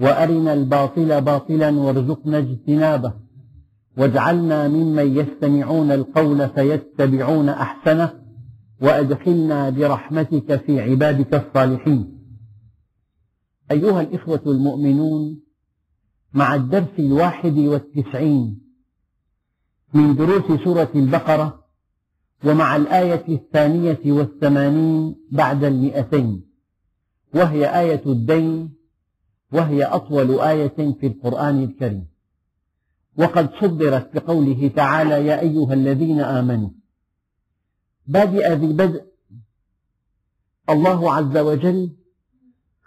وأرنا الباطل باطلا وارزقنا اجتنابه. واجعلنا ممن يستمعون القول فيتبعون أحسنه وأدخلنا برحمتك في عبادك الصالحين. أيها الإخوة المؤمنون مع الدرس الواحد والتسعين من دروس سورة البقرة ومع الآية الثانية والثمانين بعد المئتين وهي آية الدين وهي أطول آية في القرآن الكريم. وقد صدرت بقوله تعالى يا أيها الذين آمنوا بادئ ذي بدء الله عز وجل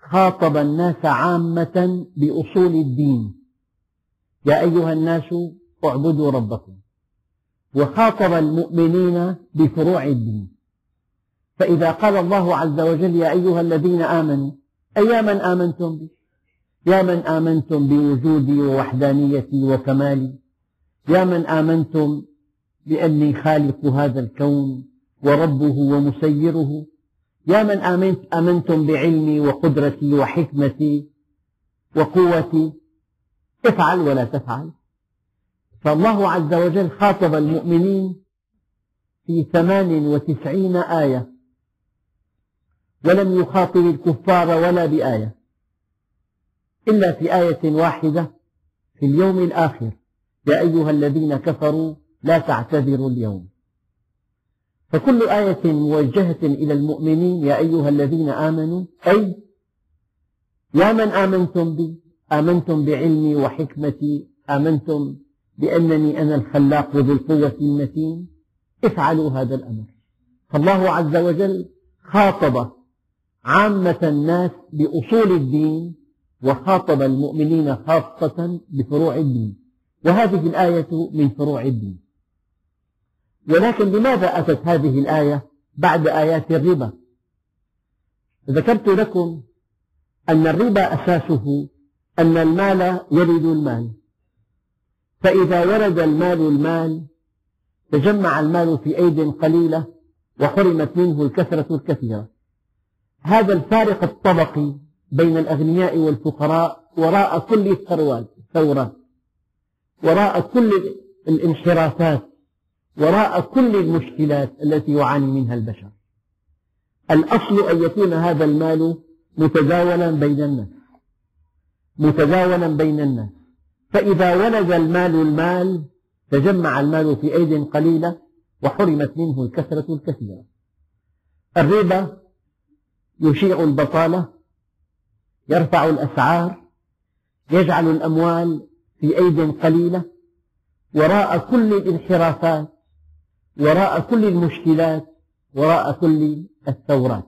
خاطب الناس عامة بأصول الدين. يا أيها الناس اعبدوا ربكم. وخاطب المؤمنين بفروع الدين. فإذا قال الله عز وجل يا أيها الذين آمنوا أي من آمنتم به؟ يا من آمنتم بوجودي ووحدانيتي وكمالي يا من آمنتم بأني خالق هذا الكون وربه ومسيره يا من آمنت آمنتم بعلمي وقدرتي وحكمتي وقوتي افعل ولا تفعل. فالله عز وجل خاطب المؤمنين في ثمان وتسعين آية ولم يخاطب الكفار ولا بآية. إلا في آية واحدة في اليوم الآخر. يا أيها الذين كفروا لا تعتذروا اليوم. فكل آية موجهة إلى المؤمنين يا أيها الذين آمنوا أي يا من آمنتم بي آمنتم بعلمي وحكمتي آمنتم بأنني أنا الخلاق ذو القوة المتين. افعلوا هذا الأمر. فالله عز وجل خاطب عامة الناس بأصول الدين وخاطب المؤمنين خاصة بفروع الدين. وهذه الآية من فروع الدين. ولكن لماذا أتت هذه الآية بعد آيات الربا؟ ذكرت لكم أن الربا أساسه أن المال يلد المال. فإذا ولد المال المال تجمع المال في أيد قليلة وحرمت منه الكثرة الكثيرة. هذا الفارق الطبقي بين الأغنياء والفقراء وراء كل الثروات ثورات وراء كل الانحرافات وراء كل المشكلات التي يعاني منها البشر. الأصل أن يكون هذا المال متداولا بين الناس. متداولا بين الناس. فإذا ولد المال المال تجمع المال في أيد قليلة وحرمت منه الكثرة الكثيرة. الربا يشيع البطالة يرفع الأسعار يجعل الأموال في أيد قليلة وراء كل الانحرافات وراء كل المشكلات وراء كل الثورات.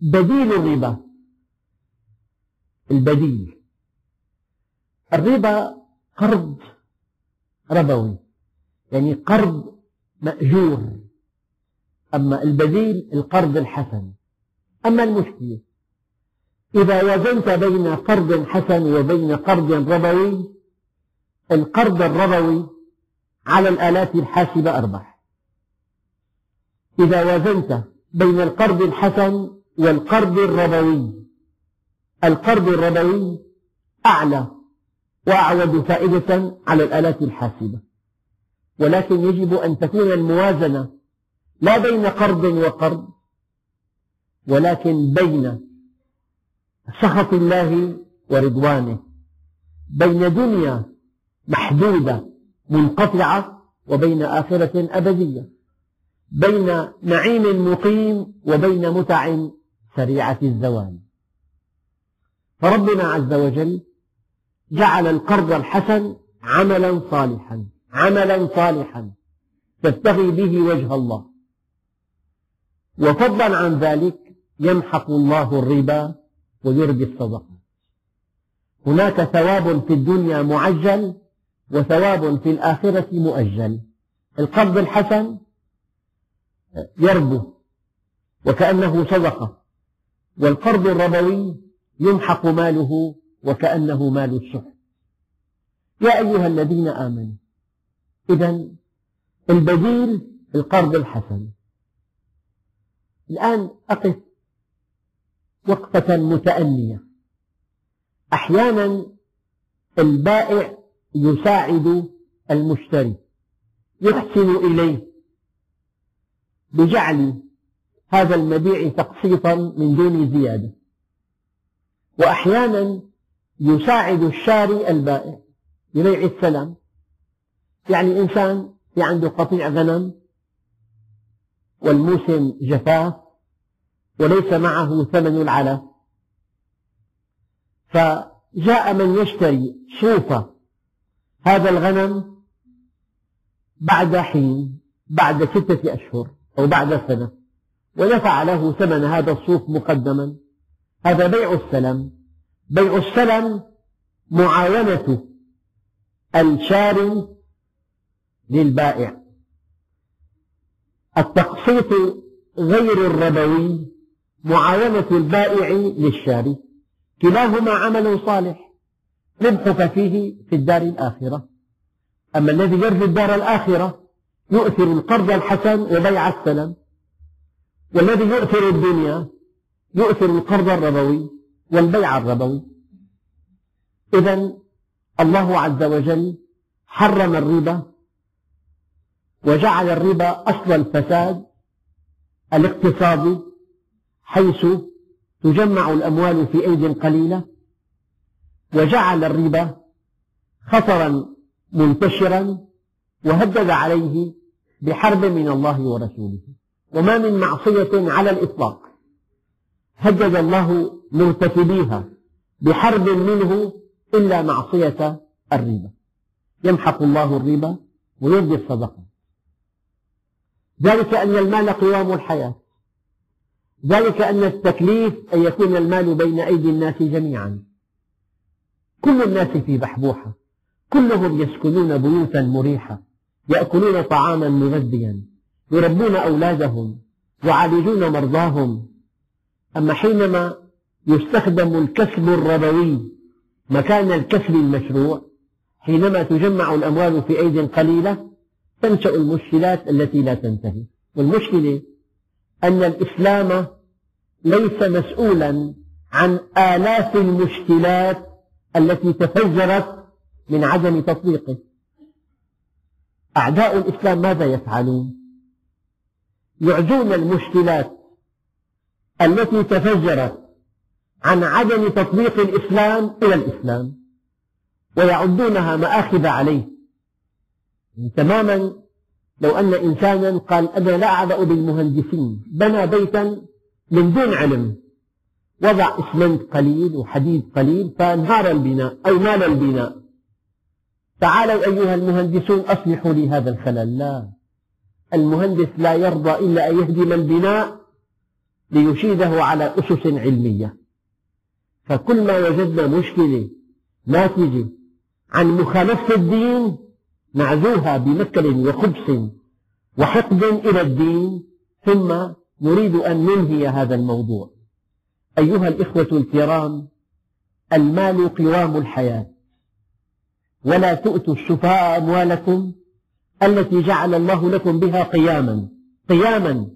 بديل الربا. البديل. الربا قرض ربوي يعني قرض مأجور. أما البديل القرض الحسن. أما المشكلة إذا وزنت بين قرض حسن وبين قرض ربوي القرض الربوي على الآلات الحاسبة أربح إذا وزنت بين القرض الحسن والقرض الربوي القرض الربوي أعلى وأعود فائدة على الآلات الحاسبة. ولكن يجب أن تكون الموازنة لا بين قرض وقرض ولكن بين سخط الله ورضوانه. بين دنيا محدودة منقطعة وبين آخرة أبدية. بين نعيم مقيم وبين متع سريعة الزوال. فربنا عز وجل جعل القرض الحسن عملا صالحا عملا صالحا. تبتغي به وجه الله. وفضلا عن ذلك يمحق الله الربا ويربي الصدقات هناك ثواب في الدنيا معجل وثواب في الآخرة مؤجل. القرض الحسن يربو وكأنه صدقة والقرض الربوي يمحق ماله وكأنه مال الشح يا أيها الذين آمنوا إذا البديل القرض الحسن. الآن أقف وقفة متأنية. أحيانا البائع يساعد المشتري يحسن إليه بجعل هذا المبيع تقسيطا من دون زيادة. وأحيانا يساعد الشاري البائع ببيع السلام. يعني إنسان في عنده قطيع غنم والموسم جفاف وليس معه ثمن العلف فجاء من يشتري صوف هذا الغنم بعد حين بعد ستة أشهر أو بعد سنة ودفع له ثمن هذا الصوف مقدما. هذا بيع السلم. بيع السلم معاونة الشاري للبائع. التقسيط غير الربوي معاونة البائع للشاري. كلاهما عمل صالح. ربحك فيه في الدار الآخرة. أما الذي يرجو الدار الآخرة يؤثر القرض الحسن وبيع السلم. والذي يؤثر الدنيا يؤثر القرض الربوي والبيع الربوي. إذا الله عز وجل حرم الربا وجعل الربا أصل الفساد الاقتصادي حيث تجمع الأموال في أيد قليلة وجعل الربا خطرا منتشرا وهدد عليه بحرب من الله ورسوله. وما من معصية على الإطلاق. هدد الله مرتكبيها بحرب منه إلا معصية الربا. يمحق الله الربا ويرضي الصدقة. ذلك أن المال قوام الحياة. ذلك أن التكليف أن يكون المال بين أيدي الناس جميعا. كل الناس في بحبوحة. كلهم يسكنون بيوتا مريحة. يأكلون طعاما مغذيا. يربون أولادهم. يعالجون مرضاهم. أما حينما يستخدم الكسب الربوي مكان الكسب المشروع حينما تجمع الأموال في أيد قليلة تنشأ المشكلات التي لا تنتهي. والمشكلة أن الإسلام ليس مسؤولا عن آلاف المشكلات التي تفجرت من عدم تطبيقه أعداء الإسلام ماذا يفعلون؟ يعزون المشكلات التي تفجرت عن عدم تطبيق الإسلام إلى الإسلام ويعدونها مآخذ عليه تماما لو أن إنسانا قال أنا لا أعبأ بالمهندسين بنى بيتا من دون علم. وضع إسمنت قليل وحديد قليل فانهار البناء أو مال البناء. تعالوا أيها المهندسون أصلحوا لي هذا الخلل. لا. المهندس لا يرضى إلا أن يهدم البناء ليشيده على أسس علمية. فكل ما وجدنا مشكلة ناتجة عن مخالفة الدين نعزوها بمكر وخبث وحقد إلى الدين ثم نريد أن ننهي هذا الموضوع. أيها الإخوة الكرام المال قوام الحياة. ولا تؤتوا السفهاء أموالكم التي جعل الله لكم بها قياما. قياما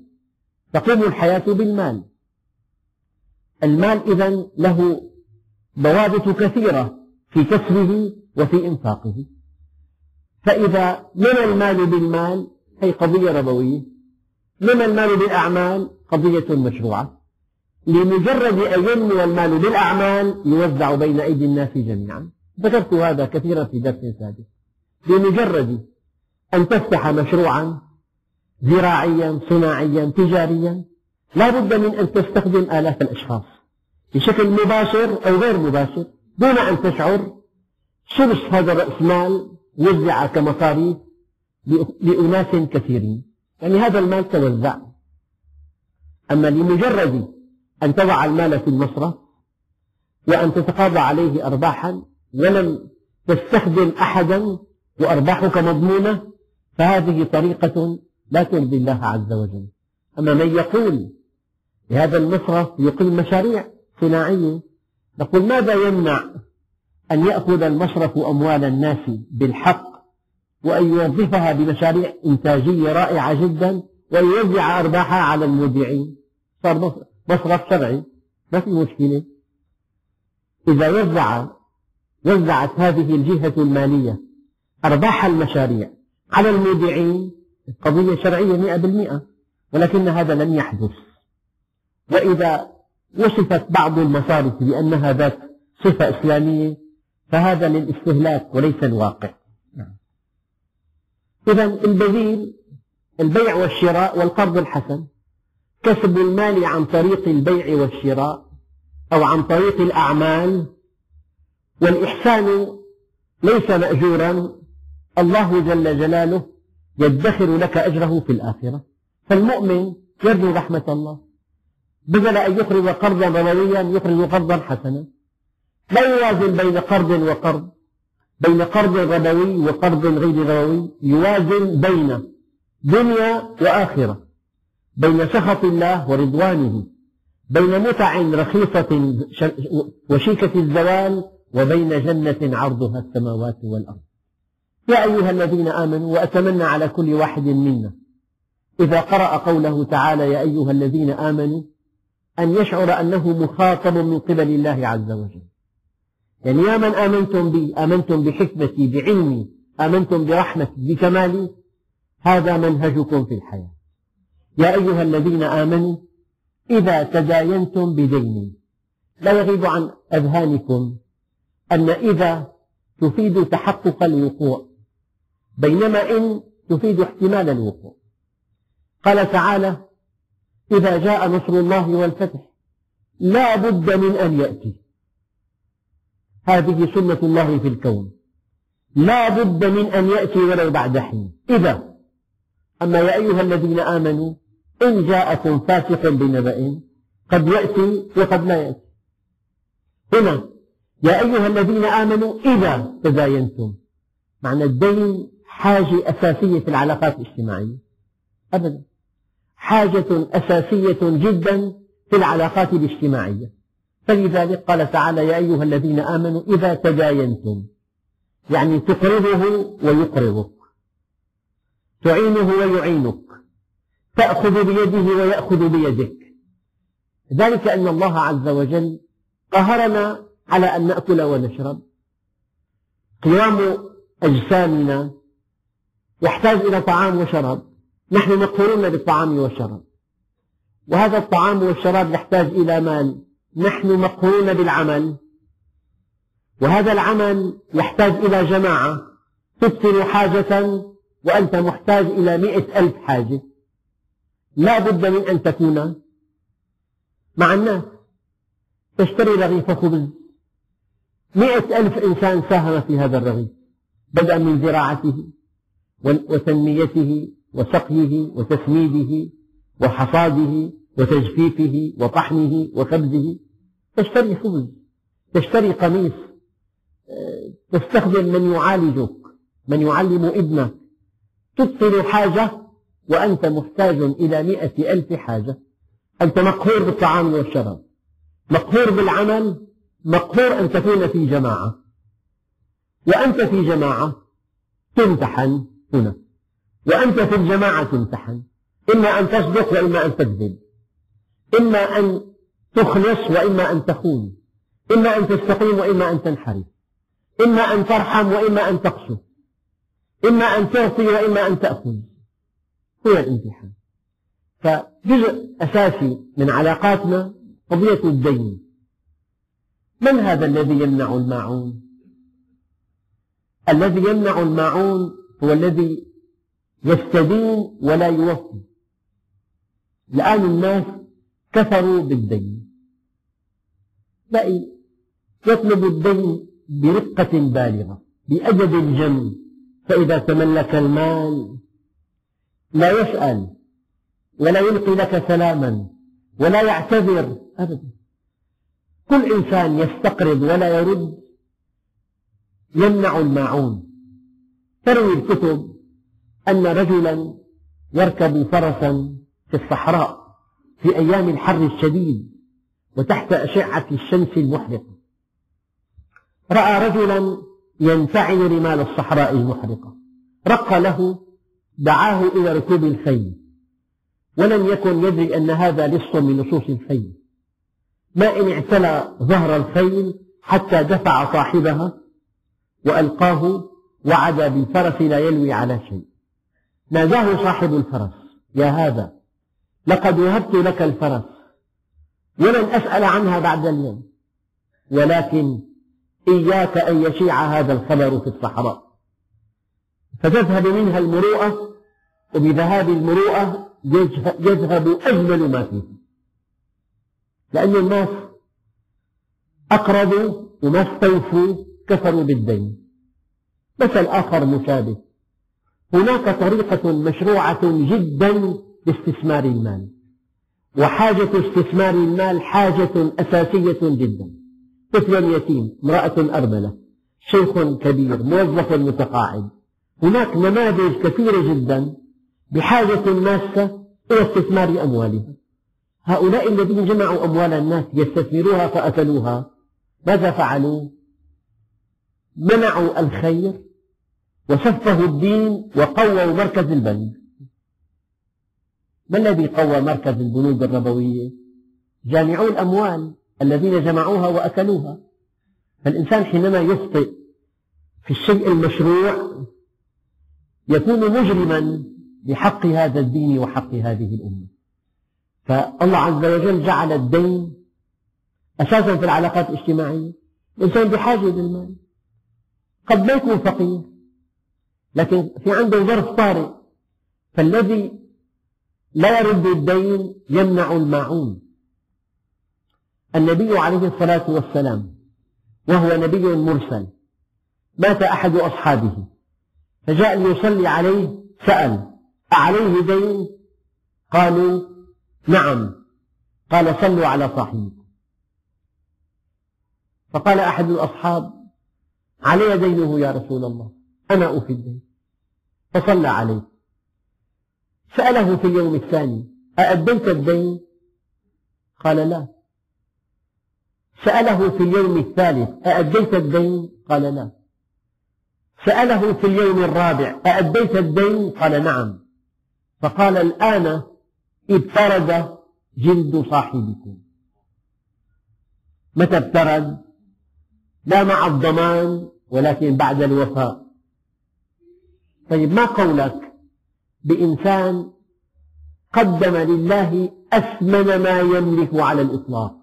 تقوم الحياة بالمال. المال إذا له ضوابط كثيرة في كسبه وفي إنفاقه. فإذا نمى المال بالمال هي قضية ربوية نمى المال بالأعمال قضية مشروعة. لمجرد أن ينمو المال بالأعمال يوزع بين أيدي الناس جميعا. ذكرت هذا كثيرا في درس سابق. بمجرد أن تفتح مشروعا زراعيا صناعيا تجاريا لا بد من أن تستخدم آلاف الأشخاص. بشكل مباشر أو غير مباشر دون أن تشعر ثلث هذا الرأس مال وزع كمصاريف لأناس كثيرين. يعني هذا المال توزع. أما لمجرد أن تضع المال في المصرف وأن تتقاضى عليه أرباحا ولم تستخدم أحدا وأرباحك مضمونة فهذه طريقة لا ترضي الله عز وجل. أما من يقول بهذا المصرف يقيم مشاريع صناعية نقول ماذا يمنع أن يأخذ المصرف أموال الناس بالحق وأن يوظفها بمشاريع إنتاجية رائعة جدا ويوزع أرباحها على المودعين. صار مصرف شرعي ما في مشكلة. إذا وزع وزعت هذه الجهة المالية أرباح المشاريع على المودعين قضية شرعية مئة بالمئة ولكن هذا لم يحدث. وإذا وصفت بعض المصارف بأنها ذات صفة إسلامية فهذا للاستهلاك وليس الواقع. نعم. إذا البديل البيع والشراء والقرض الحسن كسب المال عن طريق البيع والشراء أو عن طريق الأعمال والإحسان ليس مأجورا الله جل جلاله يدخر لك أجره في الآخرة. فالمؤمن يرجو رحمة الله بدل أن يقرض قرضا ربويا يقرض قرضا حسنا. لا يوازن بين قرض وقرض؟ بين قرض ربوي وقرض غير ربوي يوازن بين دنيا وآخرة. بين سخط الله ورضوانه. بين متع رخيصة وشيكة الزوال. وبين جنة عرضها السماوات والأرض. يا أيها الذين آمنوا وأتمنى على كل واحد منا. إذا قرأ قوله تعالى يا أيها الذين آمنوا أن يشعر أنه مخاطب من قبل الله عز وجل. يعني يا من آمنتم بي آمنتم بحكمتي بعلمي آمنتم برحمتي بكمالي هذا منهجكم في الحياة. يا أيها الذين آمنوا إذا تداينتم بدين لا يغيب عن أذهانكم أن إذا تفيد تحقق الوقوع بينما إن تفيد احتمال الوقوع. قال تعالى إذا جاء نصر الله والفتح لا بد من أن يأتي. هذه سنة الله في الكون. لا بد من أن يأتي ولو بعد حين. إذا أما يا أيها الذين آمنوا إن جاءكم فاسق بنبأ قد يأتي وقد لا يأتي. هنا يا أيها الذين آمنوا إذا تداينتم معنى الدين حاجة أساسية في العلاقات الاجتماعية. أبدا. حاجة أساسية جدا في العلاقات الاجتماعية. فلذلك قال تعالى يا أيها الذين آمنوا إذا تداينتم يعني تقرضه ويقرضك تعينه ويعينك تأخذ بيده ويأخذ بيدك. ذلك أن الله عز وجل قهرنا على أن نأكل ونشرب. قيام أجسامنا يحتاج إلى طعام وشراب. نحن مقهورون بالطعام والشراب وهذا الطعام والشراب يحتاج إلى مال. نحن مقهورون بالعمل. وهذا العمل يحتاج إلى جماعة. تدخل حاجة وأنت محتاج إلى مئة ألف حاجة. لا بد من أن تكون مع الناس. تشتري رغيف خبز. مئة ألف إنسان ساهم في هذا الرغيف. بدءا من زراعته وتنميته وسقيه وتسميده وحصاده وتجفيفه وطحنه وخبزه تشتري خبز تشتري قميص آه، تستخدم من يعالجك من يعلم ابنك. تبطل حاجة وأنت محتاج إلى مئة ألف حاجة. أنت مقهور بالطعام والشراب مقهور بالعمل مقهور أن تكون في جماعة. وأنت في جماعة تمتحن هنا وأنت في الجماعة تمتحن إما أن تصدق وإما أن تكذب. إما أن تخلص وإما أن تخون إما أن تستقيم وإما أن تنحرف إما أن ترحم وإما أن تقسو إما أن تعطي وإما أن تأخذ هو الامتحان. فجزء أساسي من علاقاتنا قضية الدين. من هذا الذي يمنع الماعون؟ الذي يمنع الماعون هو الذي يستدين ولا يوفي. الآن الناس كفروا بالدين. بقي يطلب الدين برقة بالغة بأدب الجم فإذا تملك المال لا يسأل ولا يلقي لك سلاما ولا يعتذر أبدا. كل إنسان يستقرض ولا يرد يمنع الماعون. تروي الكتب أن رجلا يركب فرسا في الصحراء. في أيام الحر الشديد وتحت أشعة الشمس المحرقة. رأى رجلا ينفعل رمال الصحراء المحرقة. رق له دعاه إلى ركوب الخيل. ولم يكن يدري أن هذا لص من لصوص الخيل. ما إن اعتلى ظهر الخيل حتى دفع صاحبها وألقاه وعد بالفرس لا يلوي على شيء. ناداه صاحب الفرس يا هذا لقد وهبت لك الفرس. ولن أسأل عنها بعد اليوم. ولكن إياك أن يشيع هذا الخبر في الصحراء. فتذهب منها المروءة وبذهاب المروءة يذهب أجمل ما فيه. لأن الناس أقرضوا وما استوفوا كفروا بالدين. مثل آخر مشابه. هناك طريقة مشروعة جدا لاستثمار المال. وحاجة استثمار المال حاجة أساسية جدا. طفل يتيم امرأة أرملة شيخ كبير موظف متقاعد. هناك نماذج كثيرة جدا بحاجة ماسة إلى استثمار أموالها. هؤلاء الذين جمعوا أموال الناس يستثمروها فأكلوها. ماذا فعلوا؟ منعوا الخير وسفهوا الدين وقووا مركز البنك ما الذي قوى مركز البنوك الربوية؟ جامعو الأموال الذين جمعوها وأكلوها. فالإنسان حينما يخطئ في الشيء المشروع يكون مجرما بحق هذا الدين وحق هذه الأمة. فالله عز وجل جعل الدين أساسا في العلاقات الاجتماعية. الإنسان بحاجة للمال قد ما يكون فقير لكن في عنده ظرف طارئ. فالذي لا يرد الدين يمنع الماعون. النبي عليه الصلاة والسلام وهو نبي مرسل مات أحد أصحابه فجاء ليصلي عليه سأل أعليه دين؟ قالوا نعم. قال صلوا على صاحبكم. فقال أحد الأصحاب علي دينه يا رسول الله أنا أوفي الدين. فصلى عليه. سأله في اليوم الثاني أأديت الدين؟ قال لا. سأله في اليوم الثالث أأديت الدين؟ قال لا. سأله في اليوم الرابع أأديت الدين؟ قال نعم. فقال الآن ابترد جلد صاحبكم. متى ابترد لا مع الضمان ولكن بعد الوفاء طيب ما قولك؟ بإنسان قدم لله أثمن ما يملك على الإطلاق.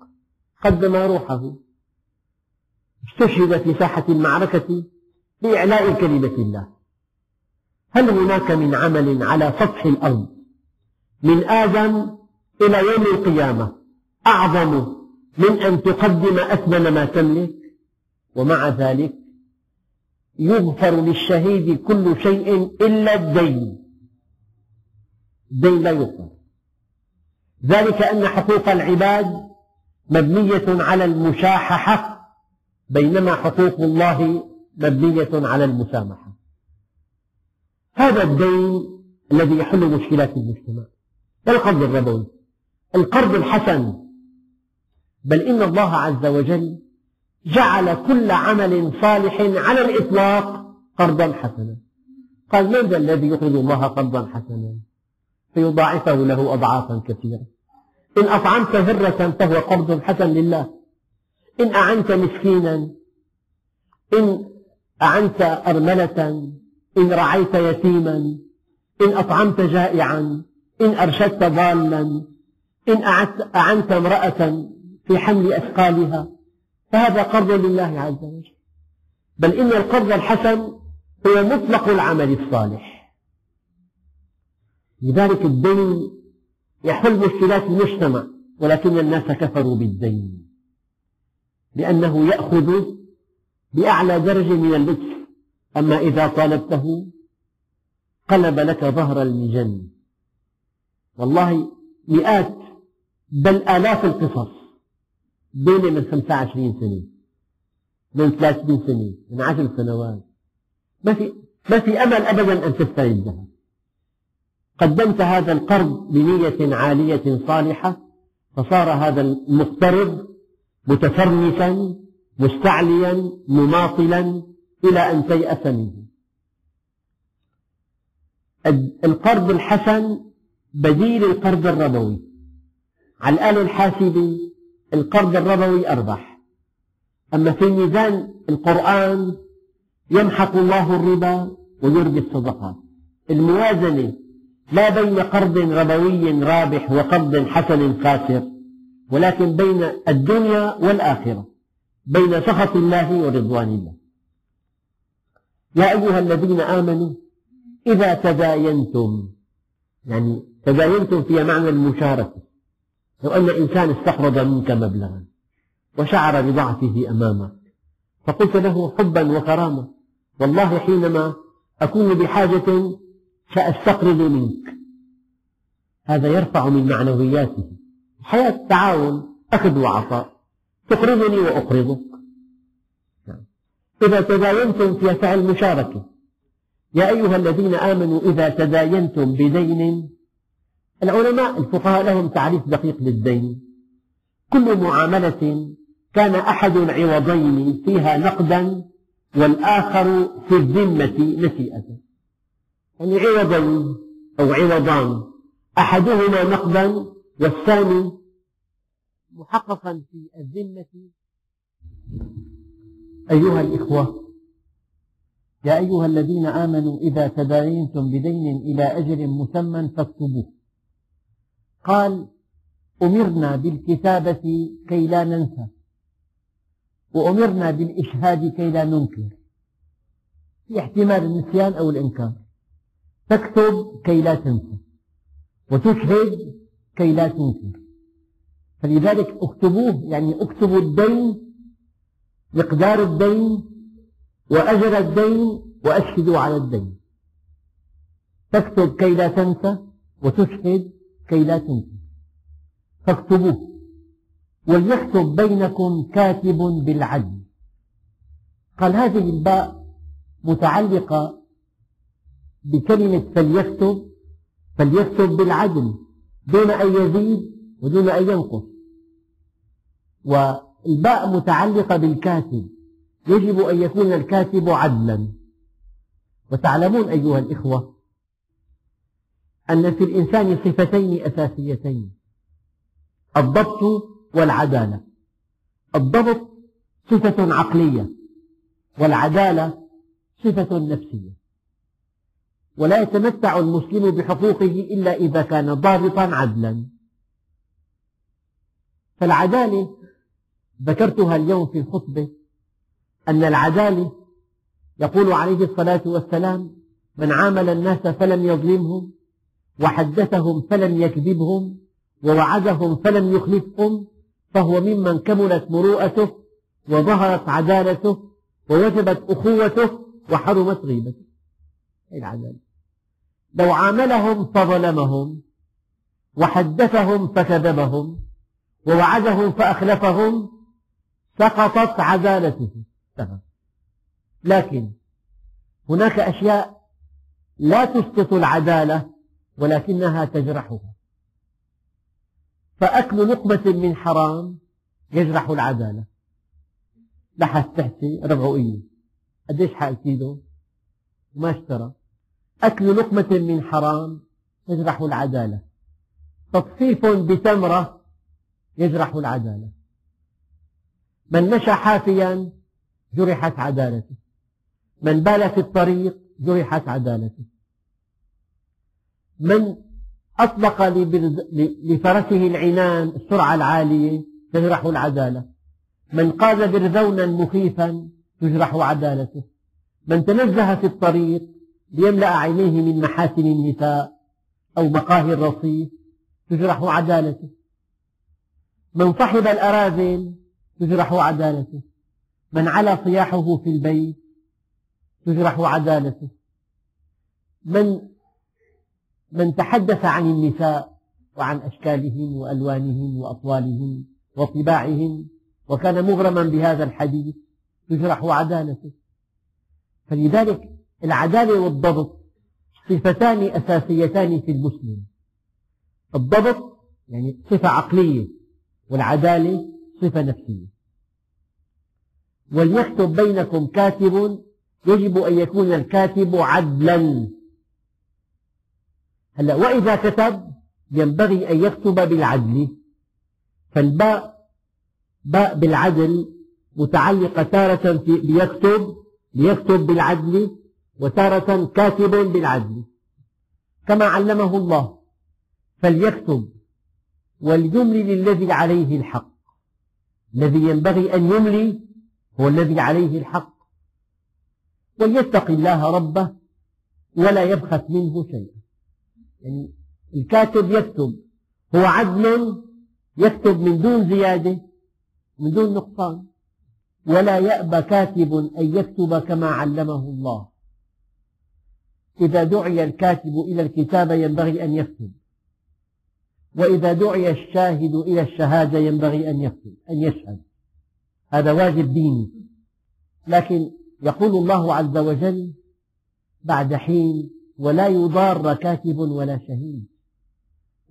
قدم روحه. استشهد في ساحة المعركة لإعلاء كلمة الله. هل هناك من عمل على سطح الأرض من آدم إلى يوم القيامة أعظم من أن تقدم أثمن ما تملك؟ ومع ذلك يغفر للشهيد كل شيء إلا الدين. الدين لا يغفر ذلك أن حقوق العباد مبنية على المشاححة بينما حقوق الله مبنية على المسامحة. هذا الدين الذي يحل مشكلات المجتمع. القرض الربوي القرض الحسن. بل إن الله عز وجل جعل كل عمل صالح على الإطلاق قرضا حسنا. قال من ذا الذي يقرض الله قرضا حسنا؟ فيضاعفه له أضعافا كثيرة. إن أطعمت هرة فهو قرض حسن لله. إن أعنت مسكينا إن أعنت أرملة إن رعيت يتيما إن أطعمت جائعا إن أرشدت ضالا إن أعنت امرأة في حمل أثقالها. فهذا قرض لله عز وجل. بل إن القرض الحسن هو مطلق العمل الصالح. لذلك الدين يحل مشكلات المجتمع ولكن الناس كفروا بالدين. لأنه يأخذ بأعلى درجة من اللطف. أما إذا طالبته قلب لك ظهر المجن والله مئات بل آلاف القصص دولة من 25 سنة من 30 سنة من 10 سنوات. ما في ما في أمل أبدا أن تستردها قدمت هذا القرض بنية عالية صالحة فصار هذا المقترض متفرنسا مستعليا مماطلا إلى أن تيأس منه. القرض الحسن بديل القرض الربوي. على الآلة الحاسبة القرض الربوي أربح أما في ميزان القرآن يمحق الله الربا ويربي الصدقات. الموازنة لا بين قرض ربوي رابح وقرض حسن خاسر ولكن بين الدنيا والآخرة بين سخط الله ورضوان الله. يا أيها الذين آمنوا إذا تداينتم يعني تداينتم في معنى المشاركة لو أن إنسان استقرض منك مبلغا وشعر بضعفه أمامك فقلت له حبا وكرامة والله حينما أكون بحاجة سأستقرض منك. هذا يرفع من معنوياته. حياة تعاون أخذ وعطاء. تقرضني وأقرضك. إذا تداينتم في فعل مشاركة يا أيها الذين آمنوا إذا تداينتم بدين العلماء الفقهاء لهم تعريف دقيق للدين. كل معاملة كان أحد العوضين فيها نقدا والآخر في الذمة نسيئة. يعني عوضين أو عوضان أحدهما نقدا والثاني محققا في الذمة. أيها الإخوة يا أيها الذين آمنوا إذا تداينتم بدين إلى أجل مسمى فاكتبوه. قال أمرنا بالكتابة كي لا ننسى وأمرنا بالإشهاد كي لا ننكر في احتمال النسيان أو الإنكار. تكتب كي لا تنسى. وتشهد كي لا تنكر فلذلك اكتبوه يعني اكتبوا الدين مقدار الدين وأجل الدين وأشهدوا على الدين. تكتب كي لا تنسى وتشهد كي لا تنسى. فاكتبوه. وليكتب بينكم كاتب بالعدل. قال هذه الباء متعلقة بكلمة فليكتب فليكتب بالعدل دون أن يزيد ودون أن ينقص. والباء متعلقة بالكاتب يجب أن يكون الكاتب عدلا. وتعلمون أيها الإخوة أن في الإنسان صفتين أساسيتين الضبط والعدالة. الضبط صفة عقلية والعدالة صفة نفسية. ولا يتمتع المسلم بحقوقه إلا إذا كان ضابطا عدلا. فالعدالة ذكرتها اليوم في الخطبة أن العدالة يقول عليه الصلاة والسلام من عامل الناس فلم يظلمهم وحدثهم فلم يكذبهم ووعدهم فلم يخلفهم فهو ممن كملت مروءته وظهرت عدالته ووجبت أخوته وحرمت غيبته. العدالة. لو عاملهم فظلمهم وحدثهم فكذبهم ووعدهم فأخلفهم سقطت عدالته لكن هناك أشياء لا تسقط العدالة ولكنها تجرحها. فأكل لقمة من حرام يجرح العدالة. لحس تحتي ربعوية. قديش حق كيلو وما اشترى. أكل لقمة من حرام يجرح العدالة. تطفيف بتمرة يجرح العدالة. من مشى حافيا جرحت عدالته. من بال في الطريق جرحت عدالته. من أطلق لفرسه العنان السرعة العالية تجرح العدالة. من قاد برذونا مخيفا تجرح عدالته. من تنزه في الطريق ليملأ عينيه من محاسن النساء أو مقاهي الرصيف تجرح عدالته. من صحب الأراذل تجرح عدالته. من علا صياحه في البيت تجرح عدالته. من من تحدث عن النساء وعن أشكالهن وألوانهن وأطوالهن وطباعهن وكان مغرما بهذا الحديث تجرح عدالته. فلذلك العدالة والضبط صفتان أساسيتان في المسلم. الضبط يعني صفة عقلية والعدالة صفة نفسية. وليكتب بينكم كاتب يجب أن يكون الكاتب عدلا. هلا وإذا كتب ينبغي أن يكتب بالعدل. فالباء باء بالعدل متعلقة تارة في ليكتب ليكتب بالعدل. وتارة كاتب بالعدل كما علمه الله فليكتب وليملي للذي عليه الحق. الذي ينبغي أن يملي هو الذي عليه الحق. وليتق الله ربه ولا يبخس منه شيئا. يعني الكاتب يكتب هو عدل يكتب من دون زيادة من دون نقصان. ولا يأبى كاتب أن يكتب كما علمه الله. إذا دعي الكاتب إلى الكتابة ينبغي أن يكتب. وإذا دعي الشاهد إلى الشهادة ينبغي أن يكتب أن يشهد. هذا واجب ديني. لكن يقول الله عز وجل بعد حين ولا يضار كاتب ولا شهيد.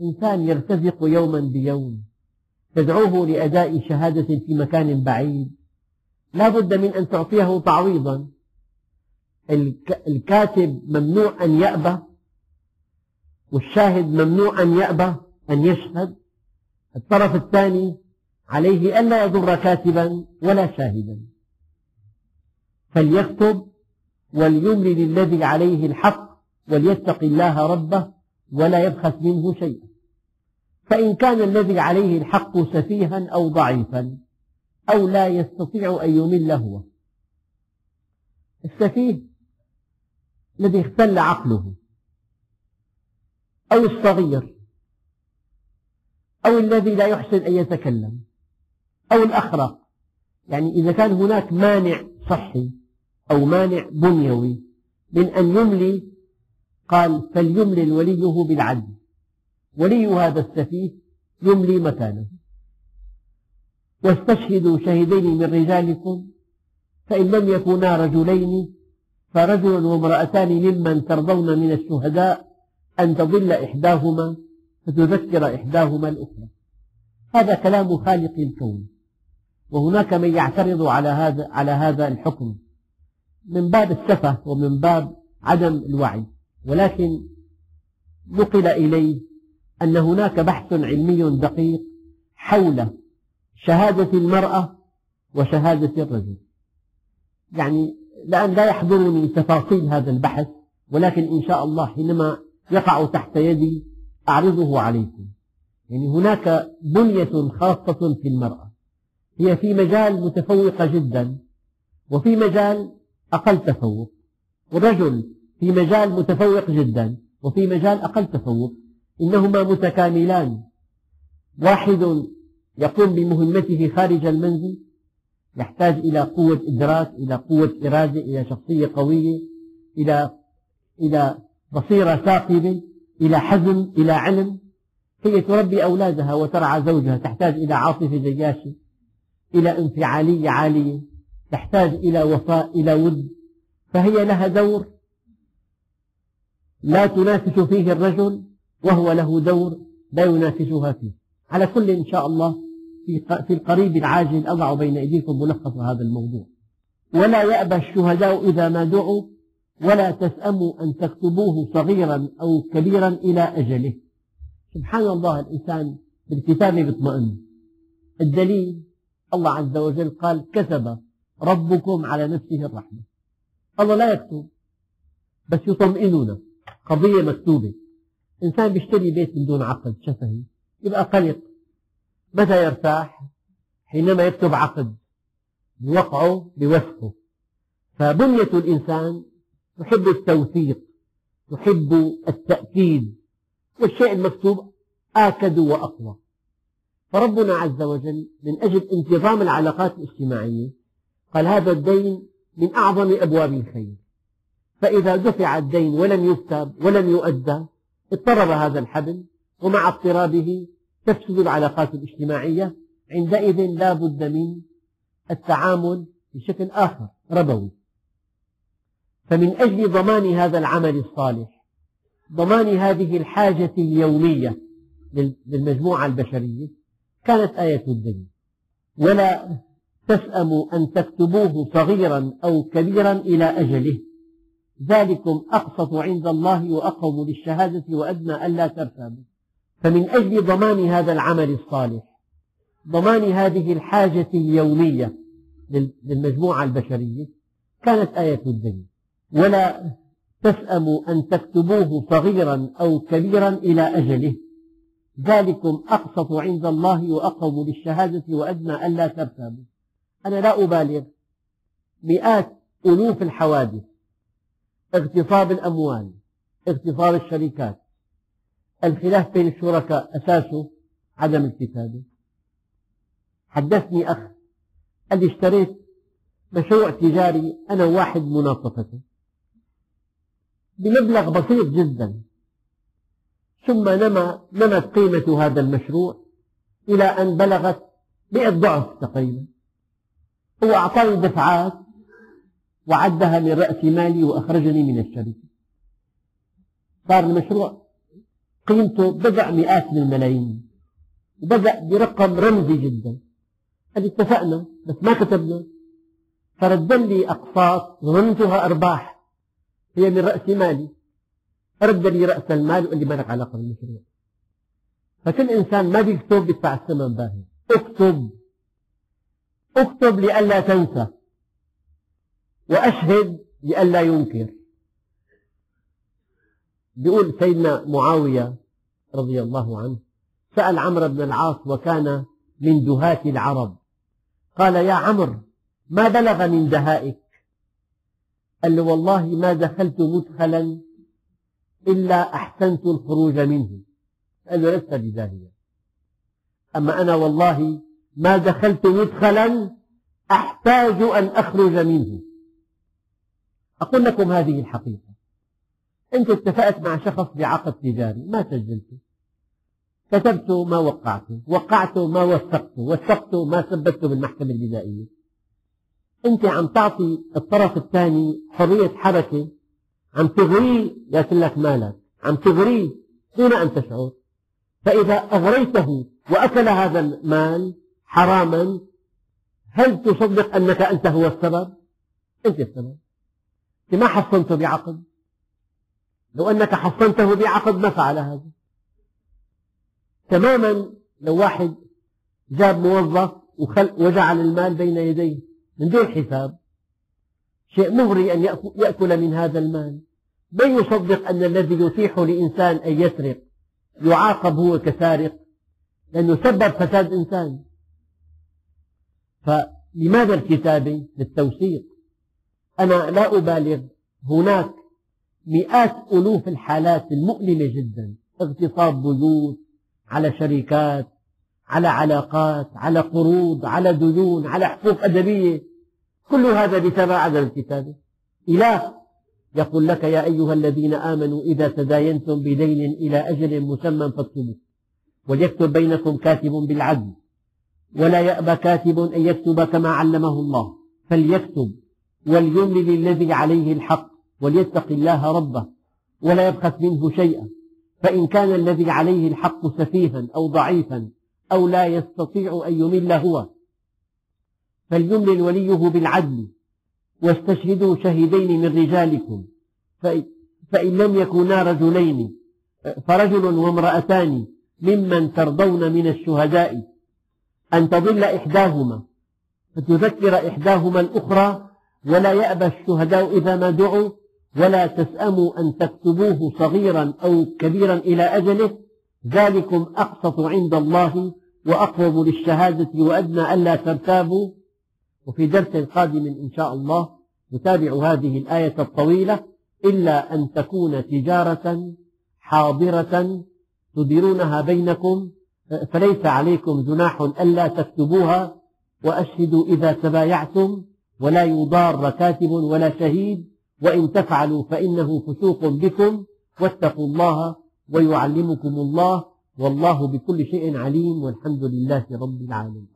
إنسان يرتزق يوما بيوم. تدعوه لأداء شهادة في مكان بعيد. لا بد من أن تعطيه تعويضا. الكاتب ممنوع أن يأبى والشاهد ممنوع أن يأبى أن يشهد. الطرف الثاني عليه ألا يضر كاتبا ولا شاهدا. فليكتب وليملي للذي عليه الحق وليتق الله ربه ولا يبخس منه شيئا. فإن كان الذي عليه الحق سفيها أو ضعيفا أو لا يستطيع أن يمل هو. السفيه الذي اختل عقله. أو الصغير. أو الذي لا يحسن أن يتكلم. أو الأخرق. يعني إذا كان هناك مانع صحي أو مانع بنيوي من أن يملي قال فليملل وليه بالعدل. ولي هذا السفيه يملي مكانه. واستشهدوا شهدين من رجالكم فإن لم يكونا رجلين فرجل وامرأتان ممن ترضون من الشهداء أن تضل إحداهما فتذكر إحداهما الأخرى. هذا كلام خالق الكون. وهناك من يعترض على هذا على هذا الحكم. من باب السفة ومن باب عدم الوعي. ولكن نقل إلي أن هناك بحث علمي دقيق حول شهادة المرأة وشهادة الرجل. يعني الآن لا يحضرني تفاصيل هذا البحث ولكن إن شاء الله حينما يقع تحت يدي أعرضه عليكم. يعني هناك بنية خاصة في المرأة. هي في مجال متفوقة جدا وفي مجال أقل تفوق. والرجل في مجال متفوق جدا وفي مجال أقل تفوق. إنهما متكاملان. واحد يقوم بمهمته خارج المنزل يحتاج إلى قوة إدراك إلى قوة إرادة إلى شخصية قوية إلى إلى بصيرة ثاقبة إلى حزم إلى علم. هي تربي أولادها وترعى زوجها تحتاج إلى عاطفة جياشة إلى انفعالية عالية تحتاج إلى وفاء إلى ود. فهي لها دور لا تنافس فيه الرجل وهو له دور لا ينافسها فيه. على كل إن شاء الله في القريب العاجل أضع بين أيديكم ملخص هذا الموضوع. ولا يأبى الشهداء إذا ما دعوا ولا تسأموا أن تكتبوه صغيرا أو كبيرا إلى أجله. سبحان الله الإنسان بالكتابة يطمئن. الدليل الله عز وجل قال كتب ربكم على نفسه الرحمة. الله لا يكتب بس يطمئننا قضية مكتوبة. إنسان بيشتري بيت من دون عقد شفهي؟ يبقى قلق. متى يرتاح حينما يكتب عقد بوقعه بوثقه فبنية الإنسان تحب التوثيق تحب التأكيد والشيء المكتوب آكد وأقوى. فربنا عز وجل من أجل انتظام العلاقات الاجتماعية قال هذا الدين من أعظم أبواب الخير. فإذا دفع الدين ولم يكتب ولم يؤدى اضطرب هذا الحبل ومع اضطرابه تفسد العلاقات الاجتماعية عندئذ لا بد من التعامل بشكل آخر ربوي. فمن أجل ضمان هذا العمل الصالح ضمان هذه الحاجة اليومية للمجموعة البشرية كانت آية الدين ولا تسأموا أن تكتبوه صغيرا أو كبيرا إلى أجله. ذلكم أقسط عند الله وأقوم للشهادة وأدنى ألا ترتابوا. فمن أجل ضمان هذا العمل الصالح ضمان هذه الحاجة اليومية للمجموعة البشرية كانت آية الدين ولا تسأموا أن تكتبوه صغيرا أو كبيرا إلى أجله. ذلكم أقسط عند الله وأقوم للشهادة وأدنى ألا ترتابوا. أنا لا أبالغ مئات ألوف الحوادث اغتصاب الأموال اغتصاب الشركات الخلاف بين الشركاء أساسه عدم الكتابة. حدثني أخ قال لي اشتريت مشروع تجاري أنا وواحد مناصفته بمبلغ بسيط جدا. ثم نما نمت قيمة هذا المشروع إلى أن بلغت مئة ضعف تقريبا. هو أعطاني دفعات وعدها من رأس مالي وأخرجني من الشركة. صار المشروع قيمته بدأ مئات من الملايين. وبدأ برقم رمزي جدا. قال اتفقنا بس ما كتبنا. فرد لي أقساط ظننتها أرباح. هي من رأس مالي. رد لي رأس المال وقال لي ما لك علاقة بالمشروع. فكل إنسان ما بيكتب بيدفع الثمن باهي. اكتب. اكتب لئلا تنسى. وأشهد لئلا ينكر. بيقول سيدنا معاوية رضي الله عنه سأل عمرو بن العاص وكان من دهاة العرب. قال يا عمرو ما بلغ من دهائك قال له والله ما دخلت مدخلا إلا أحسنت الخروج منه. قال له لست بداهية أما أنا والله ما دخلت مدخلا أحتاج أن أخرج منه. أقول لكم هذه الحقيقة. أنت اتفقت مع شخص بعقد تجاري ما سجلته. كتبت ما وقعته وقعت ما وثقته وثقت ما ثبته بالمحكمة الجزائية أنت عم تعطي الطرف الثاني حرية حركة عم تغريه يأكل لك مالك عم تغريه دون أن تشعر. فإذا أغريته وأكل هذا المال حراما هل تصدق أنك أنت هو السبب؟ أنت السبب. أنت ما حصنته بعقد؟ لو أنك حصنته بعقد ما فعل هذا. تماما لو واحد جاب موظف وجعل المال بين يديه من دون حساب شيء مغري أن يأكل من هذا المال. من يصدق أن الذي يتيح لإنسان أن يسرق يعاقب هو كسارق لأنه سبب فساد إنسان. فلماذا الكتابة للتوثيق؟ أنا لا أبالغ هناك مئات ألوف الحالات المؤلمة جدا. اغتصاب بيوت على شركات على علاقات على قروض على ديون على حقوق أدبية. كل هذا بسبب عدم الكتابة. إله يقول لك يا أيها الذين آمنوا إذا تداينتم بدين إلى أجل مسمى فاكتبوه. وليكتب بينكم كاتب بالعدل. ولا يأبى كاتب أن يكتب كما علمه الله. فليكتب وليملل الذي عليه الحق. وليتق الله ربه ولا يبخس منه شيئا فإن كان الذي عليه الحق سفيها أو ضعيفا أو لا يستطيع أن يمل هو فليملل وليه بالعدل واستشهدوا شهيدين من رجالكم فإن لم يكونا رجلين فرجل وامرأتان ممن ترضون من الشهداء. أن تضل إحداهما فتذكر إحداهما الأخرى ولا يأبى الشهداء إذا ما دعوا ولا تسأموا أن تكتبوه صغيرا أو كبيرا إلى أجله. ذلكم أقسط عند الله وأقرب للشهادة وأدنى ألا ترتابوا. وفي درس قادم إن شاء الله نتابع هذه الآية الطويلة. إلا أن تكون تجارة حاضرة تديرونها بينكم فليس عليكم جناح ألا تكتبوها. وأشهدوا إذا تبايعتم ولا يضار كاتب ولا شهيد. وإن تفعلوا فإنه فسوق بكم واتقوا الله ويعلمكم الله والله بكل شيء عليم والحمد لله رب العالمين.